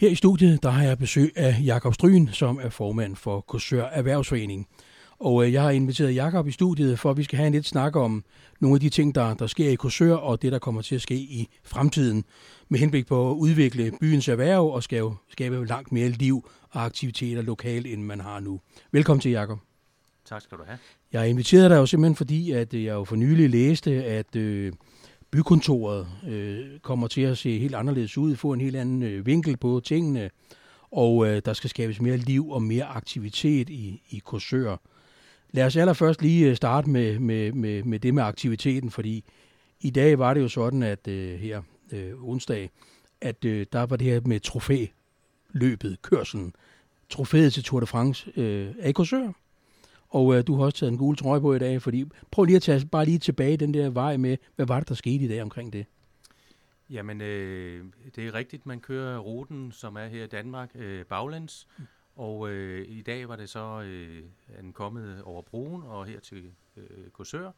Her i studiet der har jeg besøg af Jakob Stryn, som er formand for Korsør Erhvervsforening. Og øh, jeg har inviteret Jakob i studiet, for at vi skal have en lidt snak om nogle af de ting, der, der sker i Korsør, og det, der kommer til at ske i fremtiden, med henblik på at udvikle byens erhverv og skabe, skabe langt mere liv og aktiviteter lokalt, end man har nu. Velkommen til, Jakob. Tak skal du have. Jeg har inviteret dig jo simpelthen, fordi at jeg jo for nylig læste, at øh, bykontoret øh, kommer til at se helt anderledes ud, få en helt anden øh, vinkel på tingene, og øh, der skal skabes mere liv og mere aktivitet i, i Korsør. Lad os allerførst lige øh, starte med, med, med, med det med aktiviteten, fordi i dag var det jo sådan, at øh, her øh, onsdag, at øh, der var det her med trofæløbet, kørselen, trofæet til Tour de France øh, af Korsør. Og øh, du har også taget en gul trøje på i dag, fordi prøv lige at tage bare lige tilbage den der vej med, hvad var det, der skete i dag omkring det? Jamen, øh, det er rigtigt, man kører ruten, som er her i Danmark, øh, baglæns. Mm. Og øh, i dag var det så øh, en kommet over broen og her til øh, Korsør.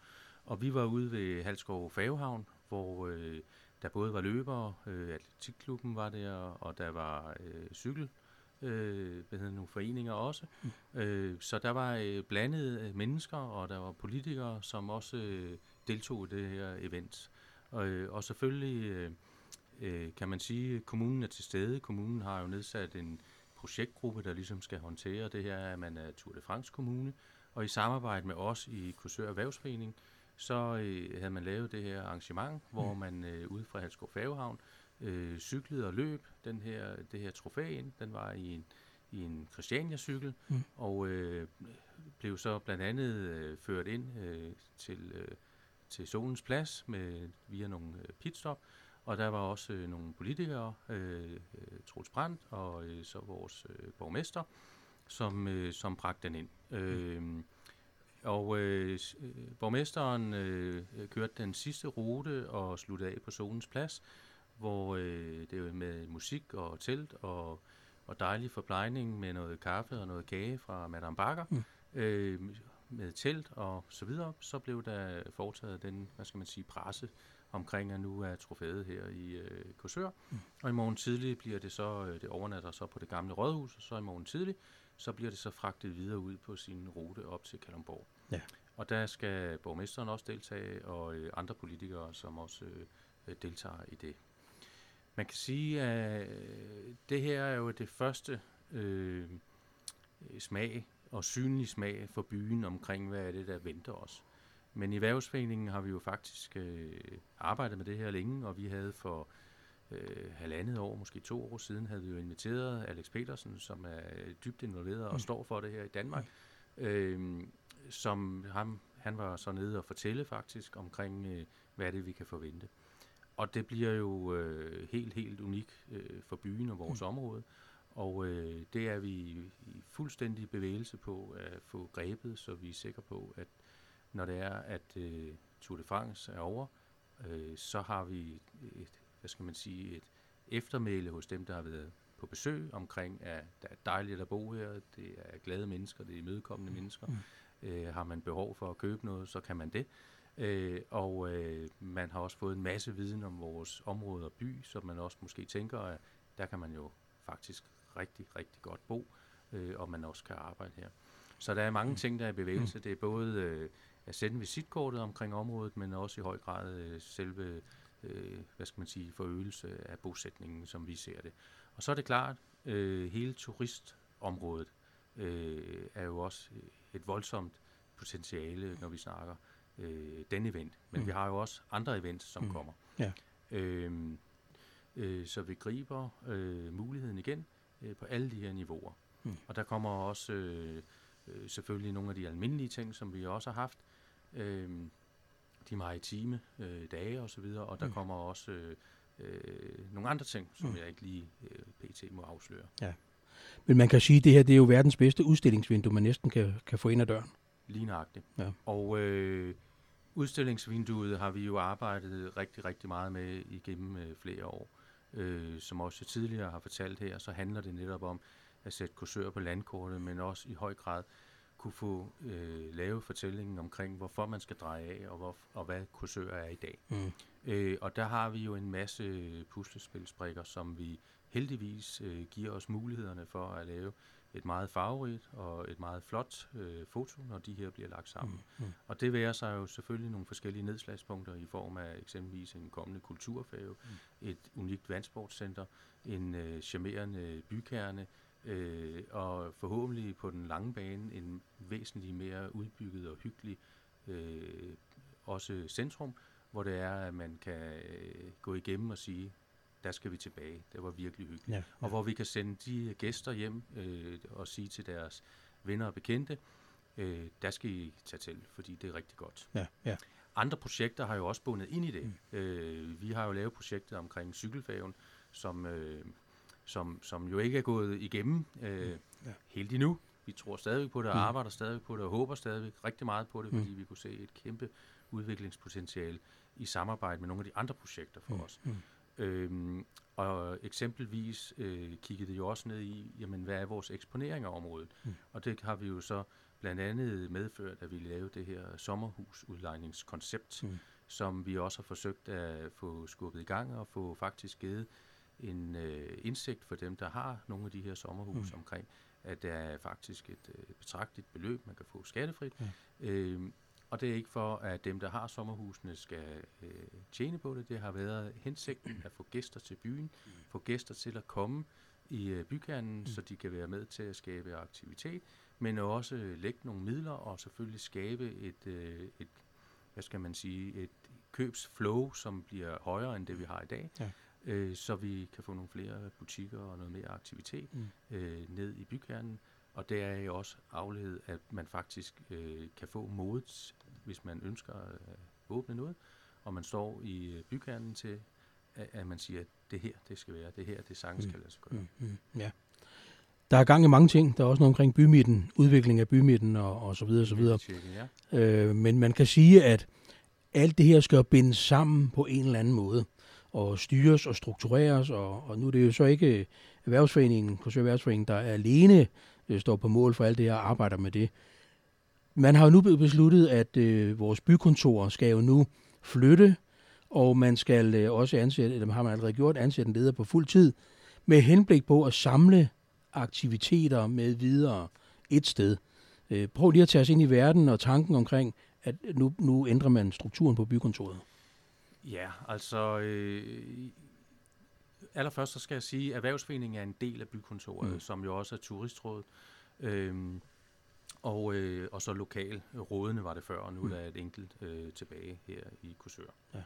Og vi var ude ved Halskov Favehavn, hvor øh, der både var løbere, øh, atletikklubben var der, og der var øh, cykel øh, hvad hedder nogle foreninger også. Mm. Øh, så der var øh, blandede øh, mennesker, og der var politikere, som også øh, deltog i det her event. Og, øh, og selvfølgelig øh, øh, kan man sige, at kommunen er til stede. Kommunen har jo nedsat en projektgruppe, der ligesom skal håndtere det her, at man er Tour de France Kommune. Og i samarbejde med os i Kursør Erhvervsforening, så øh, havde man lavet det her arrangement, hvor mm. man øh, ude fra Halskov Favehavn øh, cyklede og løb den her, det her trofæ ind. Den var i en, i en Christiania-cykel, mm. og øh, blev så blandt andet øh, ført ind øh, til, øh, til Solens Plads med, via nogle øh, pitstop, og der var også øh, nogle politikere, øh, Troels Brandt og øh, så vores øh, borgmester, som, øh, som bragte den ind. Mm. Øh, og øh, borgmesteren øh, kørte den sidste rute og sluttede af på Solens Plads, hvor øh, det er med musik og telt og, og dejlig forplejning med noget kaffe og noget kage fra Madame Bakker, mm. øh, med telt og så videre, så blev der foretaget den, hvad skal man sige, presse omkring, at nu er trofæet her i øh, Korsør. Mm. Og i morgen tidlig bliver det så, øh, det overnatter så på det gamle rådhus, og så i morgen tidlig, så bliver det så fragtet videre ud på sin rute op til Kalundborg. Ja. Og der skal borgmesteren også deltage, og øh, andre politikere, som også øh, deltager i det. Man kan sige, at øh, det her er jo det første øh, smag og synlig smag for byen omkring, hvad er det, der venter os. Men i Værvsforeningen har vi jo faktisk øh, arbejdet med det her længe, og vi havde for øh, halvandet år, måske to år siden, havde vi jo inviteret Alex Petersen, som er dybt involveret og mm. står for det her i Danmark, øh, som ham, han var så nede og fortælle faktisk omkring, øh, hvad er det, vi kan forvente. Og det bliver jo øh, helt, helt unik øh, for byen og vores mm. område. Og øh, det er vi i fuldstændig bevægelse på at få grebet, så vi er sikre på, at når det er, at øh, Tour de France er over, øh, så har vi et, hvad skal man sige, et eftermæle hos dem, der har været på besøg omkring, at det er dejligt at bo her, det er glade mennesker, det er imødekommende mm. mennesker. Mm. Øh, har man behov for at købe noget, så kan man det. Øh, og øh, man har også fået en masse viden om vores område og by, så man også måske tænker, at der kan man jo faktisk rigtig, rigtig godt bo, øh, og man også kan arbejde her. Så der er mange mm. ting, der er i bevægelse. Mm. Det er både øh, at sende visitkortet omkring området, men også i høj grad øh, selve øh, hvad skal man sige, forøgelse af bosætningen, som vi ser det. Og så er det klart, øh, hele turistområdet øh, er jo også et voldsomt potentiale, når vi snakker øh, den event. Men mm. vi har jo også andre events, som mm. kommer. Ja. Øhm, øh, så vi griber øh, muligheden igen øh, på alle de her niveauer. Mm. Og der kommer også øh, øh, selvfølgelig nogle af de almindelige ting, som vi også har haft. Øh, de maritime øh, dage og så videre, og der mm. kommer også øh, øh, nogle andre ting, som mm. jeg ikke lige øh, pt. må afsløre. Ja. Men man kan sige, at det her det er jo verdens bedste udstillingsvindue, man næsten kan, kan få ind ad døren. Lige nøjagtigt. Ja. Og øh, udstillingsvinduet har vi jo arbejdet rigtig, rigtig meget med igennem øh, flere år. Øh, som også tidligere har fortalt her, så handler det netop om at sætte kursør på landkortet, men også i høj grad kunne få øh, lave fortællingen omkring, hvorfor man skal dreje af, og, hvor, og hvad kursør er i dag. Mm. Øh, og der har vi jo en masse puslespilsbrikker, som vi heldigvis øh, giver os mulighederne for at lave et meget farverigt og et meget flot øh, foto, når de her bliver lagt sammen. Mm, mm. Og det værer sig jo selvfølgelig nogle forskellige nedslagspunkter i form af eksempelvis en kommende kulturfave, mm. et unikt vandsportscenter, en øh, charmerende bykerne, øh, og forhåbentlig på den lange bane en væsentlig mere udbygget og hyggelig øh, også centrum, hvor det er, at man kan øh, gå igennem og sige, der skal vi tilbage. Det var virkelig hyggeligt. Ja, ja. Og hvor vi kan sende de gæster hjem øh, og sige til deres venner og bekendte, øh, der skal I tage til, fordi det er rigtig godt. Ja, ja. Andre projekter har jo også bundet ind i det. Mm. Øh, vi har jo lavet projektet omkring cykelfaven, som, øh, som, som jo ikke er gået igennem øh, mm. ja. helt endnu. Vi tror stadig på det, og mm. arbejder stadig på det, og håber stadig rigtig meget på det, mm. fordi vi kunne se et kæmpe udviklingspotentiale i samarbejde med nogle af de andre projekter for mm. os. Mm. Øhm, og eksempelvis øh, kiggede det jo også ned i, jamen, hvad er vores eksponering af området? Mm. Og det har vi jo så blandt andet medført, at vi lavede det her sommerhusudlejningskoncept, mm. som vi også har forsøgt at få skubbet i gang og få faktisk givet en øh, indsigt for dem, der har nogle af de her sommerhus mm. omkring, at der er faktisk et øh, betragteligt beløb, man kan få skattefrit. Ja. Øhm, og det er ikke for, at dem, der har sommerhusene, skal øh, tjene på det. Det har været hensigten at få gæster til byen, få gæster til at komme i øh, bykernen, mm. så de kan være med til at skabe aktivitet, men også lægge nogle midler og selvfølgelig skabe et, øh, et hvad skal man sige, et købsflow, som bliver højere end det, vi har i dag. Ja. Øh, så vi kan få nogle flere butikker og noget mere aktivitet mm. øh, ned i bykernen. Og det er jo også afledet, at man faktisk øh, kan få modet, hvis man ønsker at åbne noget, og man står i øh, bykernen til, at, at man siger, at det her, det skal være, det her, det sagtens mm. kan lade sig gøre. Mm, mm, ja. Der er gang i mange ting. Der er også noget omkring bymidten, udvikling af bymidten og, og så videre, så videre. Ja. Øh, men man kan sige, at alt det her skal bindes sammen på en eller anden måde og styres og struktureres, og, og nu er det jo så ikke Erhvervsforeningen, Korsør Erhvervsforeningen, der er alene øh, står på mål for alt det her og arbejder med det. Man har jo nu besluttet, at øh, vores bykontor skal jo nu flytte, og man skal øh, også ansætte, eller har man allerede gjort, ansætte en leder på fuld tid, med henblik på at samle aktiviteter med videre et sted. Øh, prøv lige at tage os ind i verden og tanken omkring, at nu, nu ændrer man strukturen på bykontoret. Ja, altså øh, allerførst så skal jeg sige, at Erhvervsforeningen er en del af bykontoret, mm. som jo også er turistrådet. Øhm, og, øh, og så lokal rådene var det før, og nu mm. er der et enkelt øh, tilbage her i Kursør. Ja.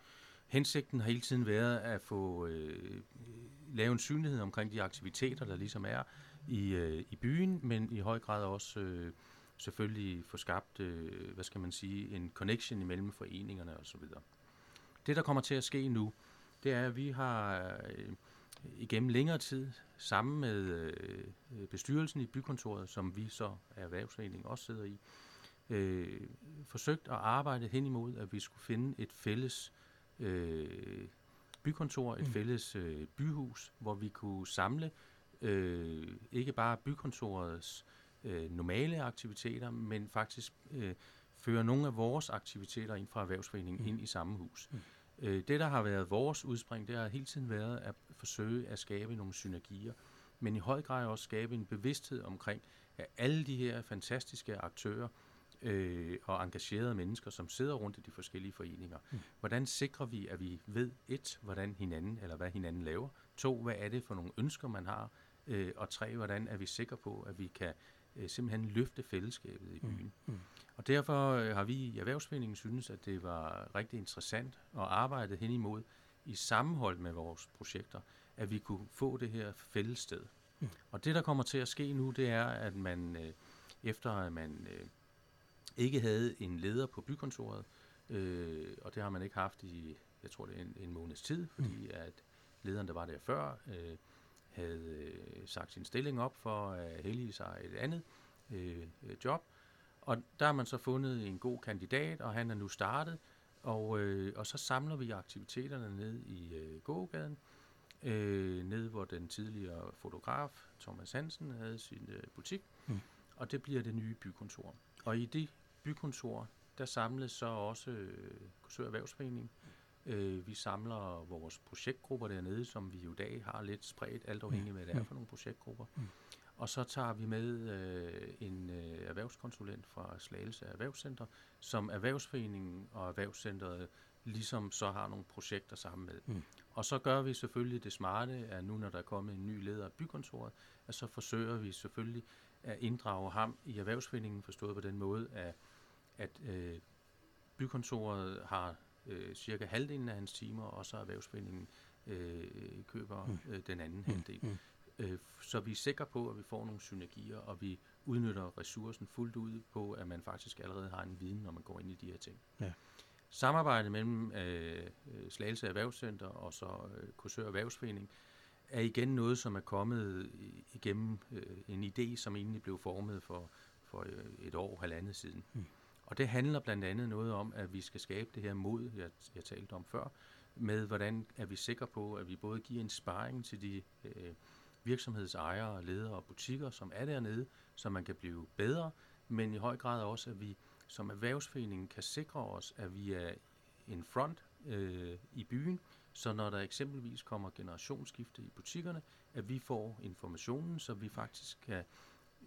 Hensigten har hele tiden været at få øh, lave en synlighed omkring de aktiviteter, der ligesom er i, øh, i byen, men i høj grad også øh, selvfølgelig få skabt, øh, hvad skal man sige, en connection imellem foreningerne osv. Det, der kommer til at ske nu, det er, at vi har øh, igennem længere tid, sammen med øh, bestyrelsen i bykontoret, som vi så er erhvervsforening også sidder i, øh, forsøgt at arbejde hen imod, at vi skulle finde et fælles øh, bykontor, et mm. fælles øh, byhus, hvor vi kunne samle øh, ikke bare bykontorets øh, normale aktiviteter, men faktisk øh, føre nogle af vores aktiviteter ind fra erhvervsforeningen mm. ind i samme hus. Mm. Øh, det, der har været vores udspring, det har hele tiden været at forsøge at skabe nogle synergier, men i høj grad også skabe en bevidsthed omkring, at alle de her fantastiske aktører øh, og engagerede mennesker, som sidder rundt i de forskellige foreninger, mm. hvordan sikrer vi, at vi ved et, hvordan hinanden, eller hvad hinanden laver, to, hvad er det for nogle ønsker, man har, øh, og tre, hvordan er vi sikre på, at vi kan øh, simpelthen løfte fællesskabet i mm. byen. Mm. Mm. Og derfor øh, har vi i Erhvervsforeningen synes, at det var rigtig interessant at arbejde hen imod i sammenhold med vores projekter, at vi kunne få det her fælles sted. Mm. Og det, der kommer til at ske nu, det er, at man øh, efter at man øh, ikke havde en leder på bykontoret, øh, og det har man ikke haft i, jeg tror det er en, en måneds tid, fordi mm. at lederen, der var der før, øh, havde øh, sagt sin stilling op for at hellige sig et andet øh, job, og der har man så fundet en god kandidat, og han er nu startet. Og, øh, og så samler vi aktiviteterne ned i øh, gågaden, øh, ned hvor den tidligere fotograf Thomas Hansen havde sin øh, butik. Mm. Og det bliver det nye bykontor. Og i det bykontor, der samles så også øh, Kursør Erhvervsforening, Øh, vi samler vores projektgrupper dernede, som vi jo i dag har lidt spredt, alt afhængig af, hvad det er for nogle projektgrupper. Mm. Og så tager vi med øh, en øh, erhvervskonsulent fra Slagelse Erhvervscenter, som Erhvervsforeningen og Erhvervscenteret ligesom så har nogle projekter sammen med. Mm. Og så gør vi selvfølgelig det smarte, at nu når der er kommet en ny leder af bykontoret, at så forsøger vi selvfølgelig at inddrage ham i Erhvervsforeningen, forstået på den måde, at, at øh, bykontoret har øh, cirka halvdelen af hans timer, og så Erhvervsforeningen øh, køber mm. øh, den anden mm. halvdel. Mm. Øh, så vi er sikre på, at vi får nogle synergier, og vi udnytter ressourcen fuldt ud på, at man faktisk allerede har en viden, når man går ind i de her ting. Ja. Samarbejdet mellem øh, Slagelse Erhvervscenter og så øh, Kursør Erhvervsforening er igen noget, som er kommet igennem øh, en idé, som egentlig blev formet for, for øh, et år, halvandet siden. Mm. Og det handler blandt andet noget om, at vi skal skabe det her mod, jeg, jeg talte om før, med hvordan er vi sikre på, at vi både giver en sparring til de øh, virksomhedsejere, ledere og butikker, som er dernede, så man kan blive bedre, men i høj grad også, at vi som erhvervsforening kan sikre os, at vi er en front øh, i byen, så når der eksempelvis kommer generationsskifte i butikkerne, at vi får informationen, så vi faktisk kan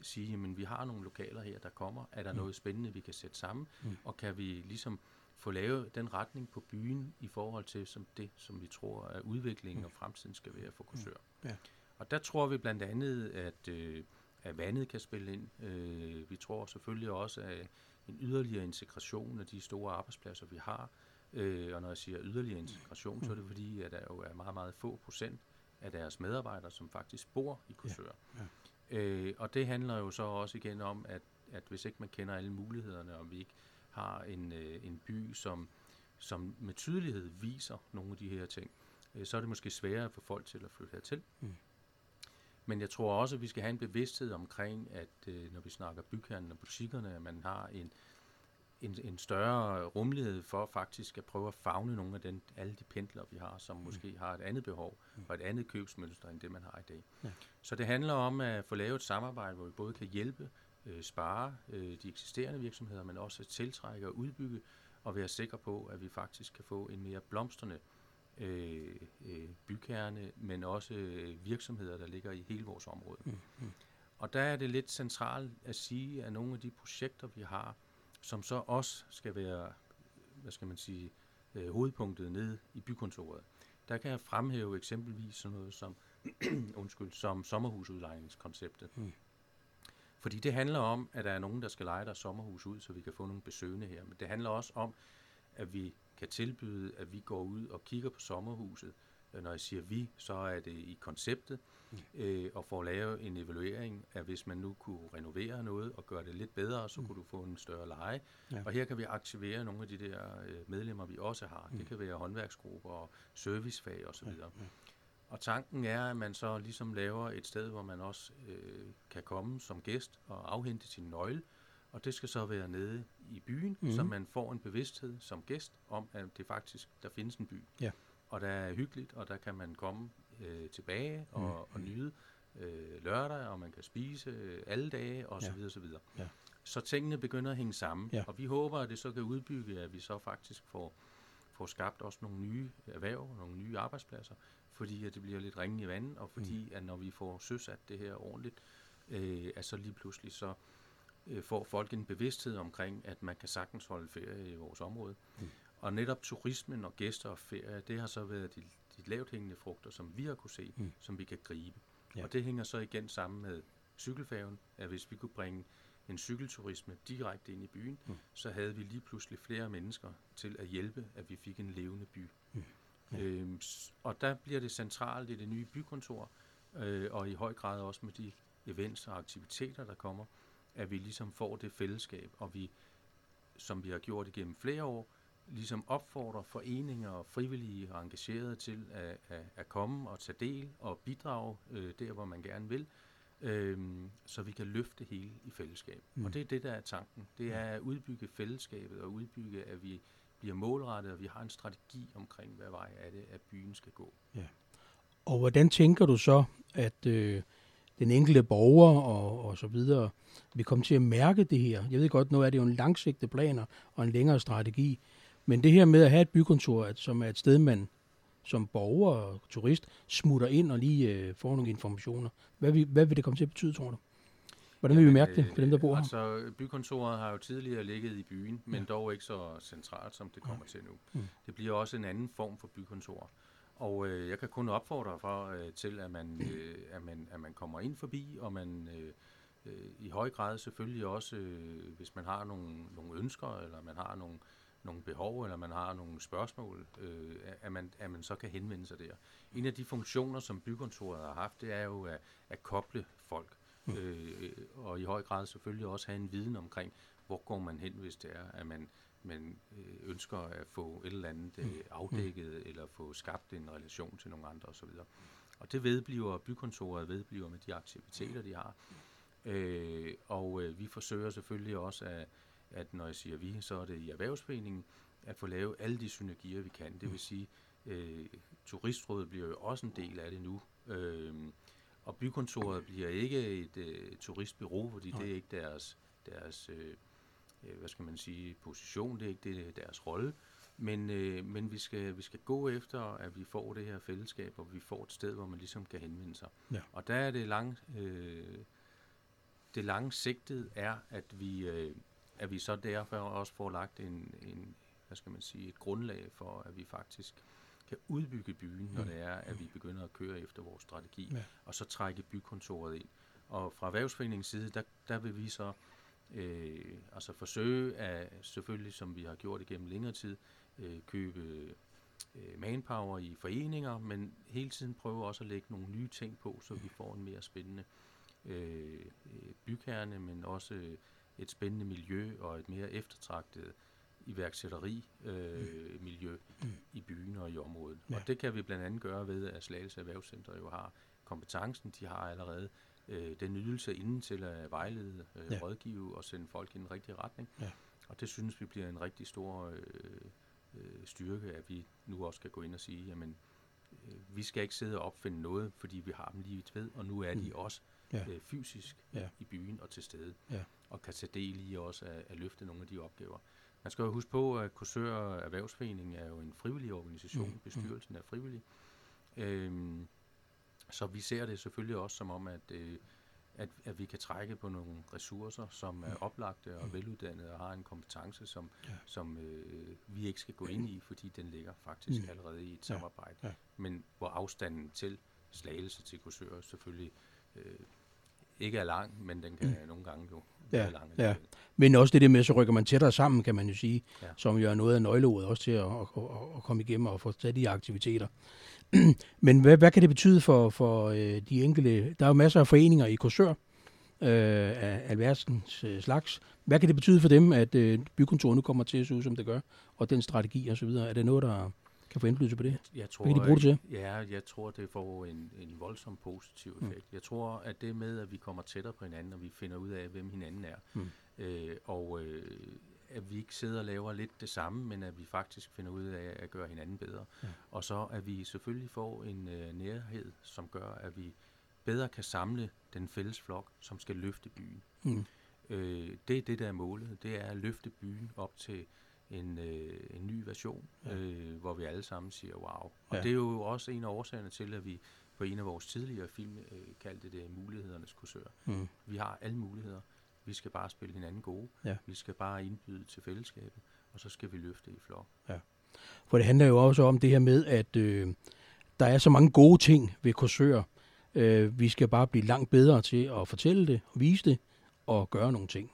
sige, at vi har nogle lokaler her, der kommer. Er der mm. noget spændende, vi kan sætte sammen? Mm. Og kan vi ligesom få lavet den retning på byen i forhold til som det, som vi tror, at udviklingen mm. og fremtiden skal være for kursør. Mm. Ja. Og der tror vi blandt andet, at, øh, at vandet kan spille ind. Øh, vi tror selvfølgelig også, at en yderligere integration af de store arbejdspladser, vi har. Øh, og når jeg siger yderligere integration, så er det fordi, at der jo er meget, meget få procent af deres medarbejdere, som faktisk bor i Korsør. Ja, ja. Øh, og det handler jo så også igen om, at, at hvis ikke man kender alle mulighederne, og vi ikke har en, øh, en by, som, som med tydelighed viser nogle af de her ting, øh, så er det måske sværere for folk til at flytte hertil. Mm. Men jeg tror også, at vi skal have en bevidsthed omkring, at øh, når vi snakker bygherren og butikkerne, at man har en, en, en større rummelighed for faktisk at prøve at fagne nogle af den, alle de pendlere, vi har, som mm. måske har et andet behov mm. og et andet købsmønster, end det man har i dag. Ja. Så det handler om at få lavet et samarbejde, hvor vi både kan hjælpe, øh, spare øh, de eksisterende virksomheder, men også tiltrække og udbygge, og være sikre på, at vi faktisk kan få en mere blomstrende øh, øh, bykerne, men også øh, virksomheder, der ligger i hele vores område. Mm, mm. Og der er det lidt centralt at sige, at nogle af de projekter, vi har, som så også skal være, hvad skal man sige, øh, hovedpunktet nede i bykontoret. Der kan jeg fremhæve eksempelvis sådan noget som, undskyld, som sommerhusudlejningskonceptet. Mm. Fordi det handler om, at der er nogen, der skal lege deres sommerhus ud, så vi kan få nogle besøgende her. Men det handler også om, at vi kan tilbyde, at vi går ud og kigger på sommerhuset. Øh, når jeg siger vi, så er det i konceptet, mm. øh, og får lavet en evaluering af, hvis man nu kunne renovere noget og gøre det lidt bedre, så mm. kunne du få en større leje. Ja. Og her kan vi aktivere nogle af de der øh, medlemmer, vi også har. Mm. Det kan være håndværksgrupper og servicefag osv. Ja. Ja. Og tanken er, at man så ligesom laver et sted, hvor man også øh, kan komme som gæst og afhente sin nøgle, og det skal så være nede i byen, mm. så man får en bevidsthed som gæst om, at det faktisk, der findes en by. Ja. Og der er hyggeligt, og der kan man komme øh, tilbage og, mm. og nyde øh, lørdag, og man kan spise øh, alle dage, og ja. så videre, så videre. Ja. Så tingene begynder at hænge sammen, ja. og vi håber, at det så kan udbygge, at vi så faktisk får, får skabt også nogle nye erhverv, nogle nye arbejdspladser, fordi at det bliver lidt ringe i vandet, og fordi mm. at når vi får søsat det her ordentligt, øh, at så lige pludselig så øh, får folk en bevidsthed omkring, at man kan sagtens holde ferie i vores område. Mm. Og netop turismen og gæster og ferie, det har så været de, de lavt hængende frugter, som vi har kunne se, mm. som vi kan gribe. Ja. Og det hænger så igen sammen med cykelfærgen, at hvis vi kunne bringe en cykelturisme direkte ind i byen, mm. så havde vi lige pludselig flere mennesker til at hjælpe, at vi fik en levende by. Mm. Ja. Øhm, og der bliver det centralt i det nye bykontor, øh, og i høj grad også med de events og aktiviteter, der kommer, at vi ligesom får det fællesskab, og vi, som vi har gjort igennem flere år, ligesom opfordrer foreninger og frivillige og engagerede til at, at, at komme og tage del og bidrage øh, der, hvor man gerne vil, øh, så vi kan løfte hele i fællesskab. Mm. Og det er det, der er tanken. Det er at udbygge fællesskabet og udbygge, at vi bliver målrettet, og vi har en strategi omkring, hvad vej er det, at byen skal gå. Ja. Og hvordan tænker du så, at øh, den enkelte borger og, og så videre vil komme til at mærke det her? Jeg ved godt, nu er det jo en langsigtet planer og en længere strategi, Men det her med at have et bykontor, at, som er et sted, man som borger og turist smutter ind og lige øh, får nogle informationer. Hvad vil, hvad vil det komme til at betyde, tror du? Hvordan vil vi mærke det for dem, der bor her? Altså, bykontoret har jo tidligere ligget i byen, men ja. dog ikke så centralt, som det kommer til nu. Mm. Det bliver også en anden form for bykontor. Og øh, jeg kan kun opfordre for øh, til, at man, øh, at, man, at man kommer ind forbi, og man øh, øh, i høj grad selvfølgelig også, øh, hvis man har nogle, nogle ønsker, eller man har nogle, nogle behov, eller man har nogle spørgsmål, øh, at, man, at man så kan henvende sig der. En af de funktioner, som bykontoret har haft, det er jo at, at koble folk, mm. øh, og i høj grad selvfølgelig også have en viden omkring, hvor går man hen, hvis det er, at man, man øh, ønsker at få et eller andet øh, mm. afdækket, mm. eller få skabt en relation til nogle andre osv. Og det vedbliver bykontoret vedbliver med de aktiviteter, de har. Øh, og øh, vi forsøger selvfølgelig også, at, at når jeg siger vi, så er det i erhvervsforeningen, at få lavet alle de synergier, vi kan. Det vil sige, øh, turistrådet bliver jo også en del af det nu. Øh, og bykontoret bliver ikke et øh, turistbyrå, fordi Nej. det er ikke deres, deres øh, øh, hvad skal man sige, position, det er ikke det, deres rolle. Men, øh, men vi, skal, vi skal gå efter, at vi får det her fællesskab, og vi får et sted, hvor man ligesom kan henvende sig. Ja. Og der er det lang, øh, det lange sigtet er, at vi, øh, at vi så derfor også får lagt en, en, hvad skal man sige, et grundlag for, at vi faktisk kan udbygge byen, når mm. det er, at vi begynder at køre efter vores strategi, ja. og så trække bykontoret ind. Og fra erhvervsforeningens side, der, der vil vi så øh, altså forsøge at, selvfølgelig som vi har gjort igennem længere tid, øh, købe øh, manpower i foreninger, men hele tiden prøve også at lægge nogle nye ting på, så vi får en mere spændende øh, bykerne, men også et spændende miljø og et mere eftertragtet iværksætteri øh, miljø mm. i byen og i området. Ja. Og det kan vi blandt andet gøre ved, at Slagelse Erhvervscenter jo har kompetencen, de har allerede øh, den ydelse inden til at vejlede, øh, ja. rådgive og sende folk i den rigtige retning. Ja. Og det synes vi bliver en rigtig stor øh, øh, styrke, at vi nu også kan gå ind og sige, jamen, øh, vi skal ikke sidde og opfinde noget, fordi vi har dem lige ved, og nu er de mm. også ja. øh, fysisk ja. i byen og til stede, ja. Og kan tage del i også at, at løfte nogle af de opgaver. Man skal jo huske på, at Korsør Erhvervsforening er jo en frivillig organisation, mm. bestyrelsen er frivillig. Øhm, så vi ser det selvfølgelig også som om, at, øh, at, at vi kan trække på nogle ressourcer, som er oplagte og veluddannede og har en kompetence, som, ja. som øh, vi ikke skal gå ind i, fordi den ligger faktisk mm. allerede i et samarbejde. Ja. Ja. Men hvor afstanden til slagelse til Korsør selvfølgelig øh, ikke er lang, men den kan mm. nogle gange jo ja, være lang. Ja. Men også det der med, så rykker man tættere sammen, kan man jo sige, ja. som jo er noget af nøgleordet også til at, at, at, komme igennem og få taget de aktiviteter. men hvad, hvad kan det betyde for, for øh, de enkelte? Der er jo masser af foreninger i Korsør, øh, af alverdens øh, slags. Hvad kan det betyde for dem, at øh, bykontoret nu kommer til at se ud, som det gør, og den strategi og så videre? Er det noget, der kan få indflydelse på det? Jeg tror, Hvad kan de bruge det til? Ja, jeg tror, det får en, en voldsom positiv mm. effekt. Mm. Jeg tror, at det med, at vi kommer tættere på hinanden, og vi finder ud af, hvem hinanden er, mm. øh, og øh, at vi ikke sidder og laver lidt det samme, men at vi faktisk finder ud af at gøre hinanden bedre. Ja. Og så at vi selvfølgelig får en øh, nærhed, som gør, at vi bedre kan samle den fælles flok, som skal løfte byen. Mm. Øh, det er det, der er målet. Det er at løfte byen op til en, øh, en ny version, ja. øh, hvor vi alle sammen siger wow. Og ja. det er jo også en af årsagerne til, at vi på en af vores tidligere film øh, kaldte det mulighedernes kursør. Mm. Vi har alle muligheder. Vi skal bare spille hinanden gode. Ja. Vi skal bare indbyde til fællesskabet, og så skal vi løfte i flok. Ja. For det handler jo også om det her med, at øh, der er så mange gode ting ved kursør. Øh, vi skal bare blive langt bedre til at fortælle det, vise det og gøre nogle ting.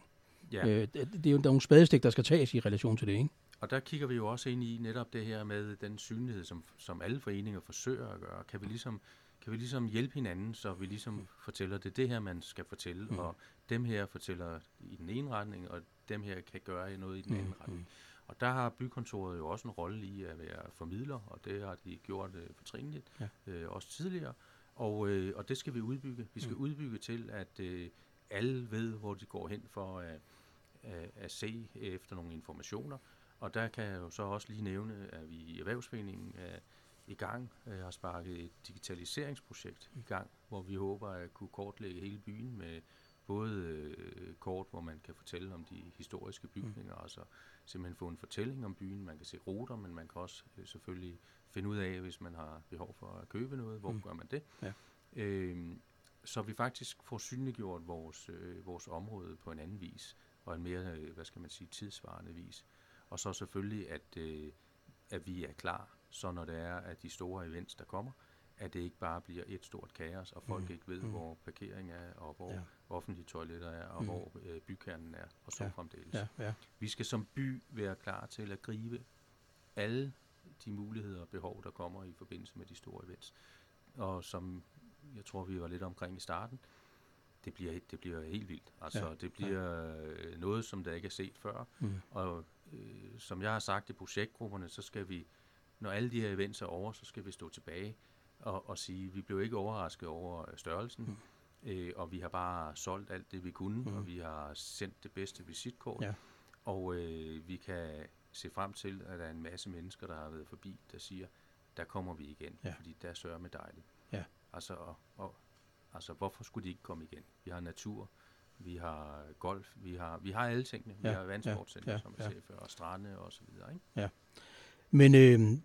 Ja. Øh, det er jo der er nogle spadestik, der skal tages i relation til det, ikke? Og der kigger vi jo også ind i netop det her med den synlighed, som, som alle foreninger forsøger at gøre. Kan vi ligesom, kan vi ligesom hjælpe hinanden, så vi ligesom fortæller, det er det her, man skal fortælle, mm. og dem her fortæller i den ene retning, og dem her kan gøre noget i den anden mm. retning. Og der har bykontoret jo også en rolle i at være formidler, og det har de gjort øh, fortrinligt, ja. øh, også tidligere. Og, øh, og det skal vi udbygge. Vi skal mm. udbygge til, at øh, alle ved, hvor de går hen for at, at, at se efter nogle informationer. Og der kan jeg jo så også lige nævne, at vi i Erhvervsforeningen er i gang, øh, har sparket et digitaliseringsprojekt i gang, hvor vi håber at kunne kortlægge hele byen med både øh, kort, hvor man kan fortælle om de historiske bygninger, mm. altså simpelthen få en fortælling om byen. Man kan se ruter, men man kan også øh, selvfølgelig finde ud af, hvis man har behov for at købe noget, hvor mm. gør man det. Ja. Øh, så vi faktisk får synliggjort vores, øh, vores område på en anden vis, og en mere, øh, hvad skal man sige, tidsvarende vis. Og så selvfølgelig, at, øh, at vi er klar, så når det er, at de store events, der kommer, at det ikke bare bliver et stort kaos, og folk mm. ikke ved, mm. hvor parkering er, og hvor ja. offentlige toiletter er, og mm. hvor øh, bykernen er, og så ja. fremdeles. Ja. Ja. Vi skal som by være klar til at gribe alle de muligheder og behov, der kommer i forbindelse med de store events. Og som jeg tror, vi var lidt omkring i starten, det bliver, det bliver helt vildt. Altså, ja. det bliver ja. noget, som der ikke er set før. Mm. Og øh, som jeg har sagt i projektgrupperne, så skal vi, når alle de her events er over, så skal vi stå tilbage og, og sige, vi blev ikke overrasket over størrelsen, mm. øh, og vi har bare solgt alt det, vi kunne, mm. og vi har sendt det bedste visitkort, ja. og øh, vi kan se frem til, at der er en masse mennesker, der har været forbi, der siger, der kommer vi igen, ja. fordi der sørger med dejligt. Ja. Altså, og, og, altså, hvorfor skulle de ikke komme igen? Vi har natur, vi har golf, vi har, vi har alle tingene. Vi ja. har vandsportcenter, ja. som jeg ja. sagde før, og strande og så videre. Ikke? Ja. Men øh,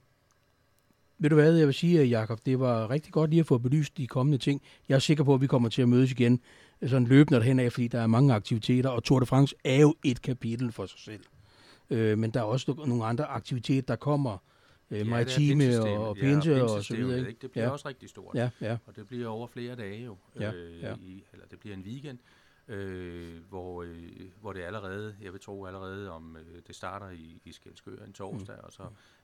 ved du hvad, jeg vil sige, Jakob, det var rigtig godt lige at få belyst de kommende ting. Jeg er sikker på, at vi kommer til at mødes igen sådan løbende derhen af, fordi der er mange aktiviteter, og Tour de France er jo et kapitel for sig selv. Øh, men der er også nogle andre aktiviteter, der kommer, øh, ja, maritime og, og pinse ja, og så videre. Ikke? Det bliver ja. også rigtig stort, ja, ja. og det bliver over flere dage jo, ja, øh, ja. I, eller det bliver en weekend, øh, hvor, øh, hvor det allerede, jeg vil tro allerede om, øh, det starter i, i Skelskør en torsdag, mm. og så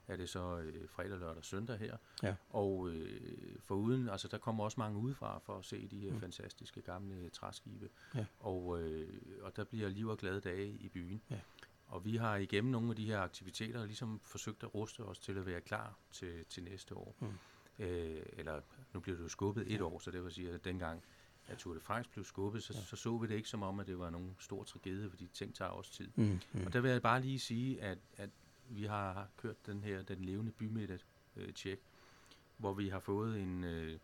er det så øh, fredag, lørdag og søndag her. Ja. Og øh, for uden, altså der kommer også mange udefra for at se de her mm. fantastiske gamle træskibe. Ja. Og, øh, og der bliver liv og glade dage i byen. Ja. Og vi har igennem nogle af de her aktiviteter ligesom forsøgt at ruste os til at være klar til, til næste år. Mm. Øh, eller nu bliver det jo skubbet et ja. år, så det vil sige, at dengang at Tour de France blev skubbet, så, ja. så så vi det ikke som om, at det var nogen stor tragedie, fordi ting tager også tid. Mm, mm. Og der vil jeg bare lige sige, at, at vi har kørt den her, den levende bymidte øh, check, hvor vi har fået en, øh,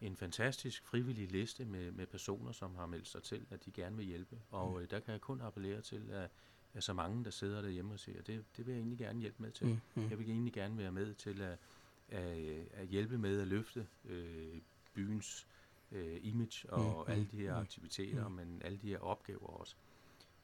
en fantastisk frivillig liste med, med personer, som har meldt sig til, at de gerne vil hjælpe. Og mm. øh, der kan jeg kun appellere til, at, at så mange, der sidder derhjemme og siger, det, det vil jeg egentlig gerne hjælpe med til. Mm. Mm. Jeg vil egentlig gerne være med til at, at, at hjælpe med at løfte øh, byens øh, image og mm. alle de her mm. aktiviteter, mm. men alle de her opgaver også.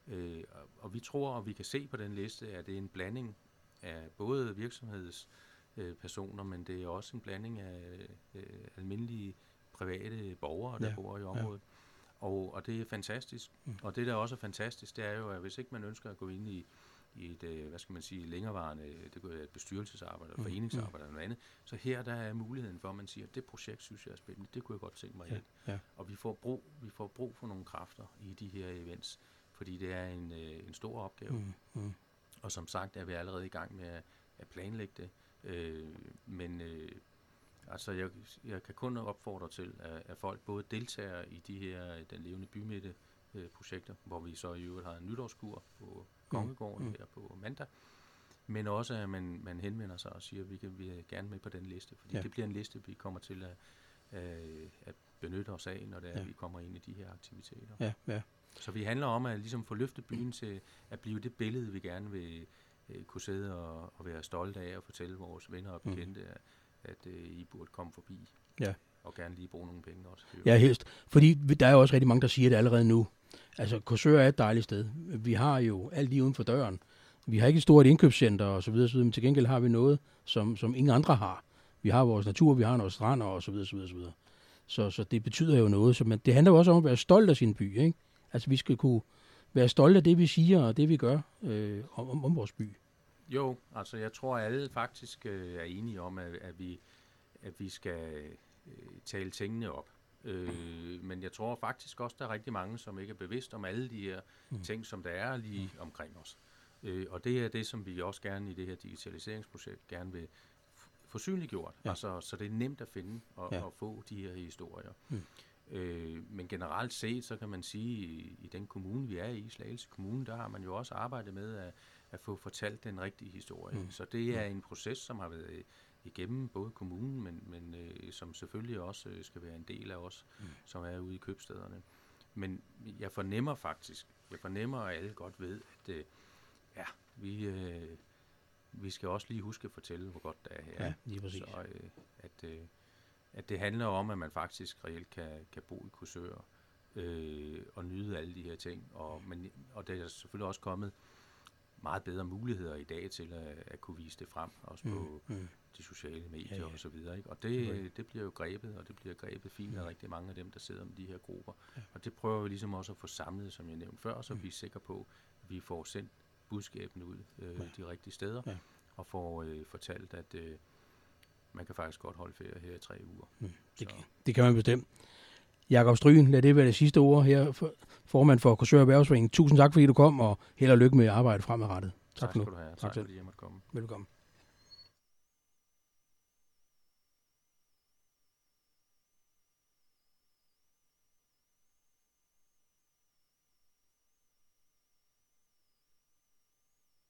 Øh, og vi tror, og vi kan se på den liste, at det er en blanding af både virksomhedspersoner, øh, men det er også en blanding af øh, almindelige private borgere, der ja, bor i området. Ja. Og, og det er fantastisk. Mm. Og det, der også er fantastisk, det er jo, at hvis ikke man ønsker at gå ind i, i et, øh, hvad skal man sige, længerevarende, det kunne være et bestyrelsesarbejde, mm. foreningsarbejde mm. eller noget andet. Så her der er muligheden for, at man siger, at det projekt synes jeg er spændende, det kunne jeg godt tænke mig ja, Ja. Og vi får, brug, vi får brug for nogle kræfter i de her events fordi det er en, øh, en stor opgave. Mm, mm. Og som sagt er vi allerede i gang med at, at planlægge det. Øh, men øh, altså jeg, jeg kan kun opfordre til, at, at folk både deltager i de her den levende bymidte øh, projekter, hvor vi så i øvrigt har en nytårskur på Kongegården mm, mm. her på mandag, men også at man, man henvender sig og siger, at vi kan vi er gerne med på den liste, fordi ja. det bliver en liste, vi kommer til at, at, at benytte os af, når det er, ja. vi kommer ind i de her aktiviteter. Ja, ja. Så vi handler om at ligesom få løftet byen til at blive det billede, vi gerne vil øh, kunne sidde og, og være stolte af og fortælle vores venner og mm. bekendte, mm. at, at øh, I burde komme forbi. Ja. Og gerne lige bruge nogle penge også. Ja, helst. Fordi der er jo også rigtig mange, der siger det allerede nu. Altså, Korsør er et dejligt sted. Vi har jo alt lige uden for døren. Vi har ikke et stort indkøbscenter og så videre, så videre, men til gengæld har vi noget, som, som ingen andre har. Vi har vores natur, vi har noget strander og så videre, så videre, så videre. Så, så det betyder jo noget. Så man, det handler jo også om at være stolt af sin by, ikke? Altså, vi skal kunne være stolte af det, vi siger, og det, vi gør øh, om, om vores by. Jo, altså jeg tror, at alle faktisk øh, er enige om, at, at, vi, at vi skal øh, tale tingene op. Øh, men jeg tror faktisk også, der er rigtig mange, som ikke er bevidst om alle de her mm. ting, som der er lige omkring os. Øh, og det er det, som vi også gerne i det her digitaliseringsprojekt gerne vil få synliggjort. Ja. Altså, så det er nemt at finde og, ja. og få de her historier. Mm. Øh, men generelt set, så kan man sige, i, i den kommune, vi er i, Slagelse Kommune, der har man jo også arbejdet med at, at få fortalt den rigtige historie. Mm. Så det er en proces, som har været igennem både kommunen, men, men øh, som selvfølgelig også øh, skal være en del af os, mm. som er ude i købstederne. men jeg fornemmer faktisk, jeg fornemmer, at alle godt ved, at øh, ja, vi, øh, vi skal også lige huske at fortælle, hvor godt det er her. Ja, lige præcis. Så øh, at, øh, at det handler om, at man faktisk reelt kan, kan bo i Korsør øh, og nyde alle de her ting. Og, men, og der er selvfølgelig også kommet meget bedre muligheder i dag til at, at kunne vise det frem, også på mm. de sociale medier Ja, ja. og så videre. Ikke? Og det, det bliver jo grebet, og det bliver grebet fint af rigtig mange af dem, der sidder med de her grupper. Ja. Og det prøver vi ligesom også at få samlet, som jeg nævnte før, så Mm. vi er sikre på, at vi får sendt budskabene ud øh, Ja. de rigtige steder, Ja. og får øh, fortalt, at øh, man kan faktisk godt holde ferie her i tre uger. Mm. Det, Så. det kan man bestemt. Jakob Stryen, lad det være det sidste ord her, for, formand for Korsør Erhvervsforening. Tusind tak, fordi du kom, og held og lykke med arbejdet fremadrettet. Tak, Tak for nu. skal du have. Tak, Tak fordi jeg måtte komme. Velkommen.